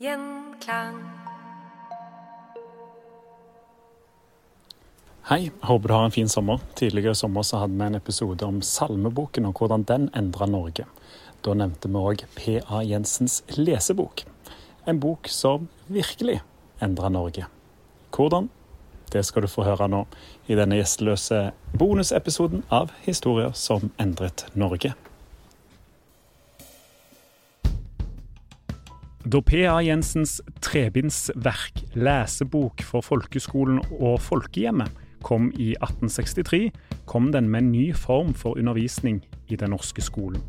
Gjenklang. Hei, håper du har en fin sommer. Tidligere i sommer så hadde vi en episode om salmeboken og hvordan den endra Norge. Da nevnte vi òg P.A. Jensens lesebok. En bok som virkelig endra Norge. Hvordan? Det skal du få høre nå i denne gjesteløse bonusepisoden av Historier som endret Norge. Da P.A. Jensens trebindsverk 'Lesebok for folkeskolen og folkehjemmet' kom i 1863, kom den med en ny form for undervisning i den norske skolen.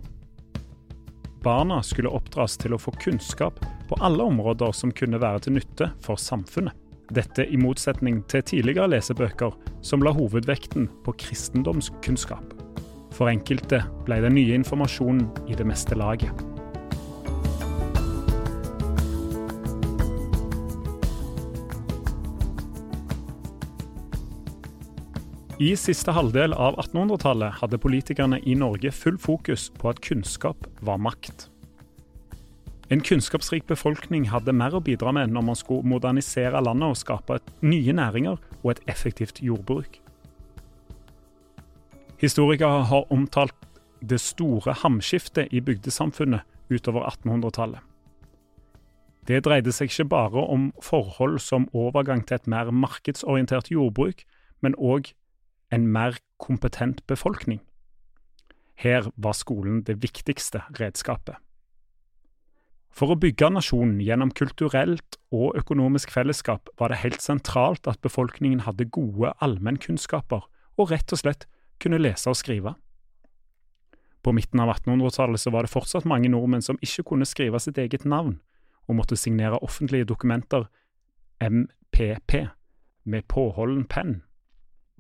Barna skulle oppdras til å få kunnskap på alle områder som kunne være til nytte for samfunnet. Dette i motsetning til tidligere lesebøker som la hovedvekten på kristendomskunnskap. For enkelte ble den nye informasjonen i det meste laget. I siste halvdel av 1800-tallet hadde politikerne i Norge full fokus på at kunnskap var makt. En kunnskapsrik befolkning hadde mer å bidra med når man skulle modernisere landet og skape nye næringer og et effektivt jordbruk. Historikere har omtalt det store hamskiftet i bygdesamfunnet utover 1800-tallet. Det dreide seg ikke bare om forhold som overgang til et mer markedsorientert jordbruk, men òg en mer kompetent befolkning. Her var skolen det viktigste redskapet. For å bygge nasjonen gjennom kulturelt og økonomisk fellesskap var det helt sentralt at befolkningen hadde gode allmennkunnskaper og rett og slett kunne lese og skrive. På midten av 1800-tallet var det fortsatt mange nordmenn som ikke kunne skrive sitt eget navn, og måtte signere offentlige dokumenter, MPP, med påholden penn.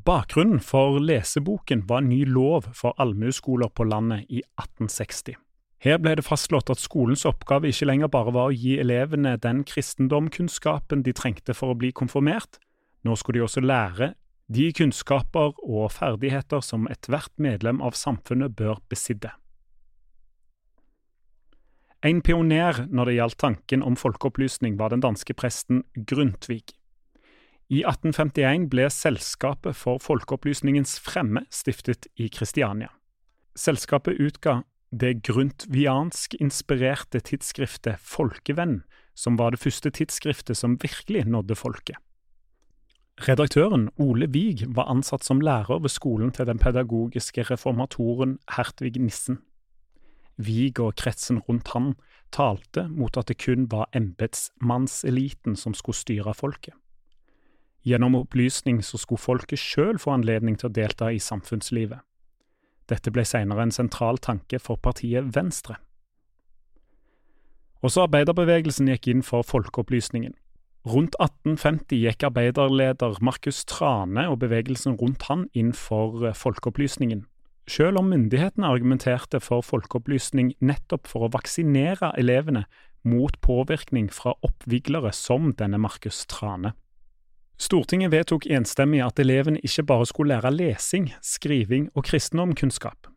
Bakgrunnen for leseboken var en ny lov for allmueskoler på landet i 1860. Her ble det fastslått at skolens oppgave ikke lenger bare var å gi elevene den kristendomkunnskapen de trengte for å bli konfirmert, nå skulle de også lære de kunnskaper og ferdigheter som ethvert medlem av samfunnet bør besidde. En pioner når det gjaldt tanken om folkeopplysning, var den danske presten Grundtvig. I 1851 ble Selskapet for folkeopplysningens fremme stiftet i Kristiania. Selskapet utga det grundtviansk-inspirerte tidsskriftet Folkevenn, som var det første tidsskriftet som virkelig nådde folket. Redaktøren Ole Wiig var ansatt som lærer ved skolen til den pedagogiske reformatoren Hertvig Nissen. Wiig og kretsen rundt han talte mot at det kun var embetsmannseliten som skulle styre folket. Gjennom opplysning så skulle folket sjøl få anledning til å delta i samfunnslivet. Dette ble senere en sentral tanke for partiet Venstre. Også arbeiderbevegelsen gikk inn for folkeopplysningen. Rundt 1850 gikk arbeiderleder Markus Trane og bevegelsen rundt han inn for eh, folkeopplysningen, selv om myndighetene argumenterte for folkeopplysning nettopp for å vaksinere elevene mot påvirkning fra oppviglere som denne Markus Trane. Stortinget vedtok enstemmig at elevene ikke bare skulle lære lesing, skriving og kristendomkunnskap.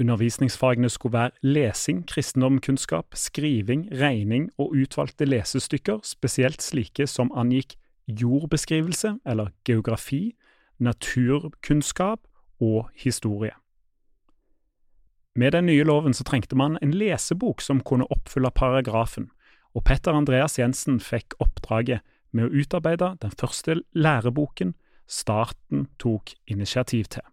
Undervisningsfagene skulle være lesing, kristendomkunnskap, skriving, regning og utvalgte lesestykker, spesielt slike som angikk jordbeskrivelse eller geografi, naturkunnskap og historie. Med den nye loven så trengte man en lesebok som kunne oppfylle paragrafen, og Petter Andreas Jensen fikk oppdraget med å utarbeide den første læreboken staten tok initiativ til.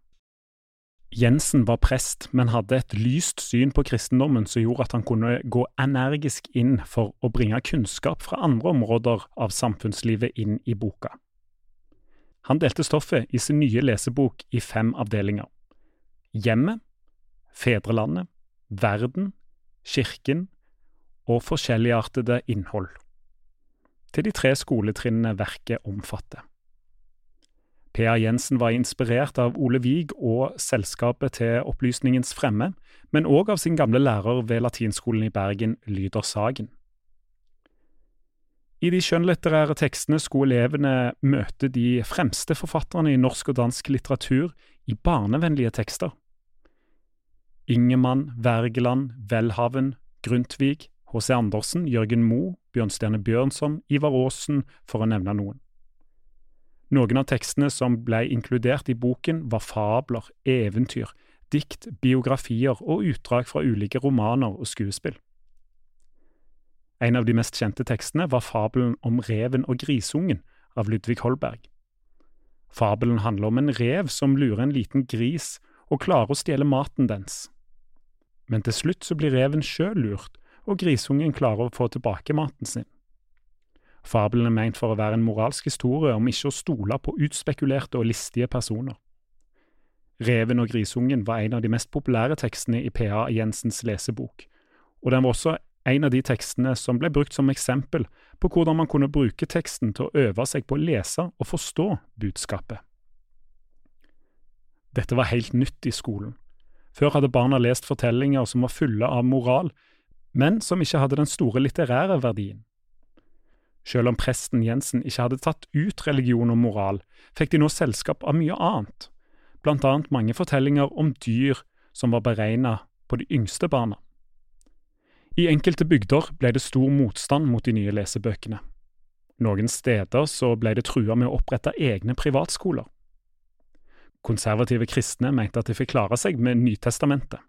Jensen var prest, men hadde et lyst syn på kristendommen som gjorde at han kunne gå energisk inn for å bringe kunnskap fra andre områder av samfunnslivet inn i boka. Han delte stoffet i sin nye lesebok i fem avdelinger. Hjemmet, fedrelandet, verden, kirken og forskjelligartede innhold til de tre skoletrinnene verket omfatter. Per Jensen var inspirert av Ole Wiig og selskapet til Opplysningens fremme, men òg av sin gamle lærer ved latinskolen i Bergen, Lyder Sagen. I de skjønnlitterære tekstene skulle elevene møte de fremste forfatterne i norsk og dansk litteratur i barnevennlige tekster. Ingemann, Wergeland, Welhaven, Grundtvig, H.C. Andersen, Jørgen Moe, Bjørnstjerne Bjørnson, Ivar Aasen, for å nevne noen. Noen av tekstene som ble inkludert i boken, var fabler, eventyr, dikt, biografier og utdrag fra ulike romaner og skuespill. En av de mest kjente tekstene var fabelen om reven og grisungen av Ludvig Holberg. Fabelen handler om en rev som lurer en liten gris og klarer å stjele maten dens. Men til slutt så blir reven sjøl lurt og grisungen klarer å få tilbake maten sin. Fabelen er meint for å være en moralsk historie om ikke å stole på utspekulerte og listige personer. Reven og grisungen var en av de mest populære tekstene i P.A. Jensens lesebok, og den var også en av de tekstene som ble brukt som eksempel på hvordan man kunne bruke teksten til å øve seg på å lese og forstå budskapet. Dette var helt nytt i skolen. Før hadde barna lest fortellinger som var fulle av moral, men som ikke hadde den store litterære verdien. Selv om presten Jensen ikke hadde tatt ut religion og moral, fikk de nå selskap av mye annet, blant annet mange fortellinger om dyr som var beregnet på de yngste barna. I enkelte bygder ble det stor motstand mot de nye lesebøkene. Noen steder så ble det trua med å opprette egne privatskoler. Konservative kristne mente at de fikk klare seg med Nytestamentet,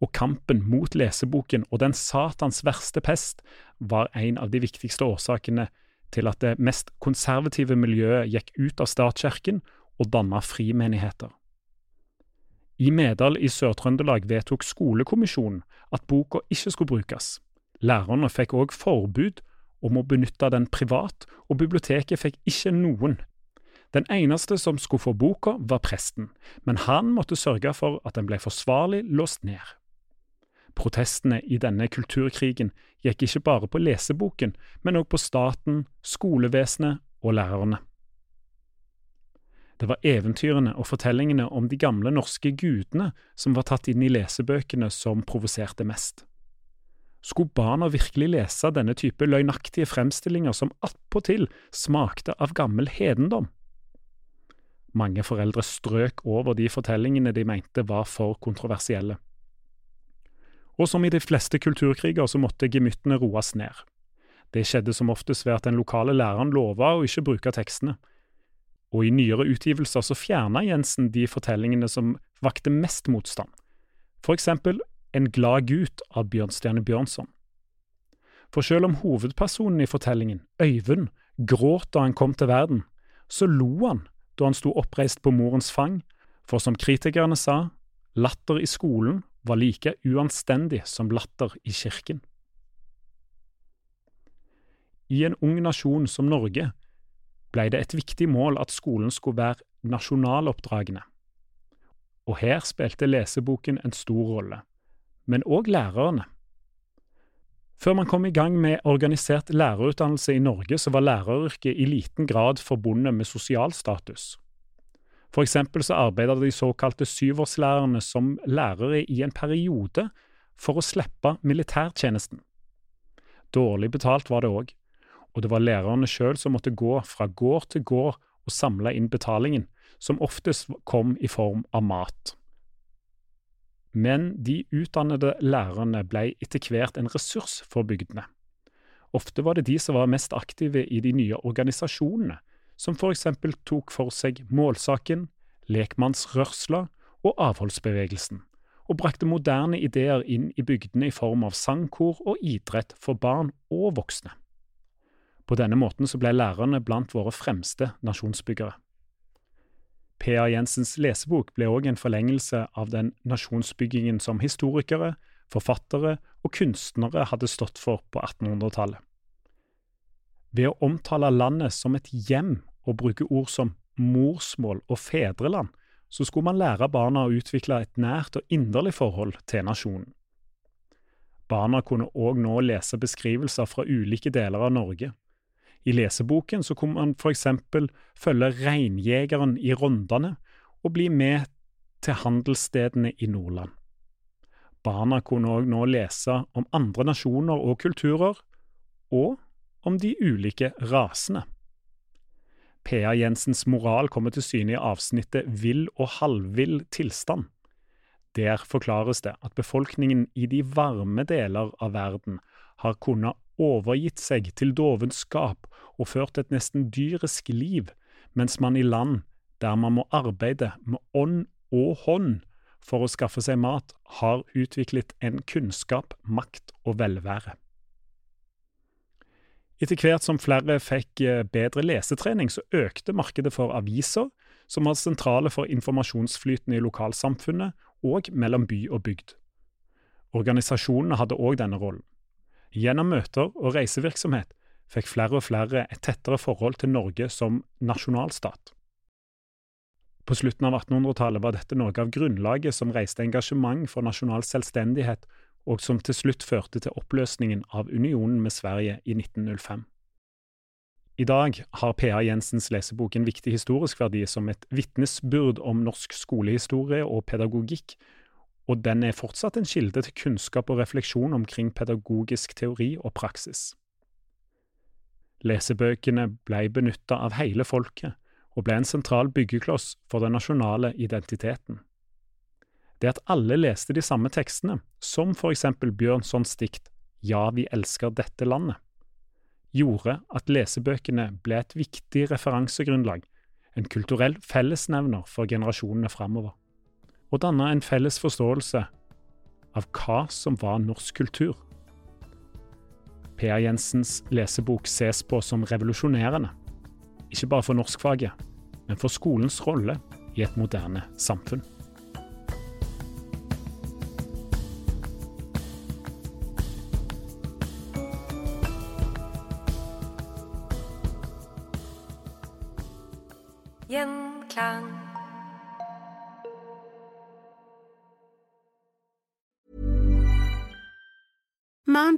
og kampen mot leseboken og den satans verste pest var en av de viktigste årsakene til at det mest konservative miljøet gikk ut av statskirken og danna frimenigheter. I Medal i Sør-Trøndelag vedtok skolekommisjonen at boka ikke skulle brukes, Lærerne fikk også forbud om å benytte den privat, og biblioteket fikk ikke noen. Den eneste som skulle få boka, var presten, men han måtte sørge for at den ble forsvarlig låst ned. Protestene i denne kulturkrigen gikk ikke bare på leseboken, men òg på staten, skolevesenet og lærerne. Det var eventyrene og fortellingene om de gamle norske gudene som var tatt inn i lesebøkene som provoserte mest. Skulle barna virkelig lese denne type løgnaktige fremstillinger som attpåtil smakte av gammel hedendom? Mange foreldre strøk over de fortellingene de mente var for kontroversielle. Og som i de fleste kulturkriger så måtte gemyttene roes ned. Det skjedde som oftest ved at den lokale læreren lova å ikke bruke tekstene, og i nyere utgivelser så fjerna Jensen de fortellingene som vakte mest motstand, for eksempel En glad gutt av Bjørnstjerne Bjørnson. For selv om hovedpersonen i fortellingen, Øyvind, gråt da han kom til verden, så lo han da han sto oppreist på morens fang, for som kritikerne sa, latter i skolen var like uanstendig som latter i kirken. I en ung nasjon som Norge ble det et viktig mål at skolen skulle være nasjonaloppdragende. Og her spilte leseboken en stor rolle, men òg lærerne. Før man kom i gang med organisert lærerutdannelse i Norge, så var læreryrket i liten grad forbundet med sosial status. For eksempel så arbeidet de såkalte syvårslærerne som lærere i en periode for å slippe militærtjenesten. Dårlig betalt var det òg, og det var lærerne sjøl som måtte gå fra gård til gård og samle inn betalingen, som oftest kom i form av mat. Men de utdannede lærerne ble etter hvert en ressurs for bygdene. Ofte var det de som var mest aktive i de nye organisasjonene, som for eksempel tok for seg målsaken, lekmannsrørsla og avholdsbevegelsen, og brakte moderne ideer inn i bygdene i form av sangkor og idrett for barn og voksne. På denne måten ble lærerne blant våre fremste nasjonsbyggere. P.A. Jensens lesebok ble òg en forlengelse av den nasjonsbyggingen som historikere, forfattere og kunstnere hadde stått for på 1800-tallet. Ved å omtale landet som et hjem og bruke ord som morsmål og fedreland, så skulle man lære barna å utvikle et nært og inderlig forhold til nasjonen. Barna kunne òg nå lese beskrivelser fra ulike deler av Norge, i leseboken så kunne man for eksempel følge reinjegeren i Rondane og bli med til handelsstedene i Nordland. Barna kunne òg nå lese om andre nasjoner og kulturer, og om de ulike rasene. P.A. Jensens moral kommer til syne i avsnittet Vill og halvvill tilstand. Der forklares det at befolkningen i de varme deler av verden har kunnet overgitt seg til dovenskap og ført et nesten dyrisk liv, mens man i land der man må arbeide med ånd og hånd for å skaffe seg mat, har utviklet en kunnskap, makt og velvære. Etter hvert som flere fikk eh, bedre lesetrening, så økte markedet for aviser, som var sentrale for informasjonsflyten i lokalsamfunnet og mellom by og bygd. Organisasjonene hadde òg denne rollen. Gjennom møter og reisevirksomhet fikk flere og flere et tettere forhold til Norge som nasjonalstat. På slutten av 1800-tallet var dette noe av grunnlaget som reiste engasjement for nasjonal selvstendighet, og som til slutt førte til oppløsningen av unionen med Sverige i 1905. I dag har P.A. Jensens lesebok en viktig historisk verdi som et vitnesbyrd om norsk skolehistorie og pedagogikk, og den er fortsatt en kilde til kunnskap og refleksjon omkring pedagogisk teori og praksis. Lesebøkene ble benytta av hele folket, og ble en sentral byggekloss for den nasjonale identiteten. Det at alle leste de samme tekstene, som for eksempel Bjørnsons dikt Ja, vi elsker dette landet, gjorde at lesebøkene ble et viktig referansegrunnlag, en kulturell fellesnevner for generasjonene framover og danna en felles forståelse av hva som var norsk kultur. Per Jensens lesebok ses på som revolusjonerende, ikke bare for norskfaget, men for skolens rolle i et moderne samfunn.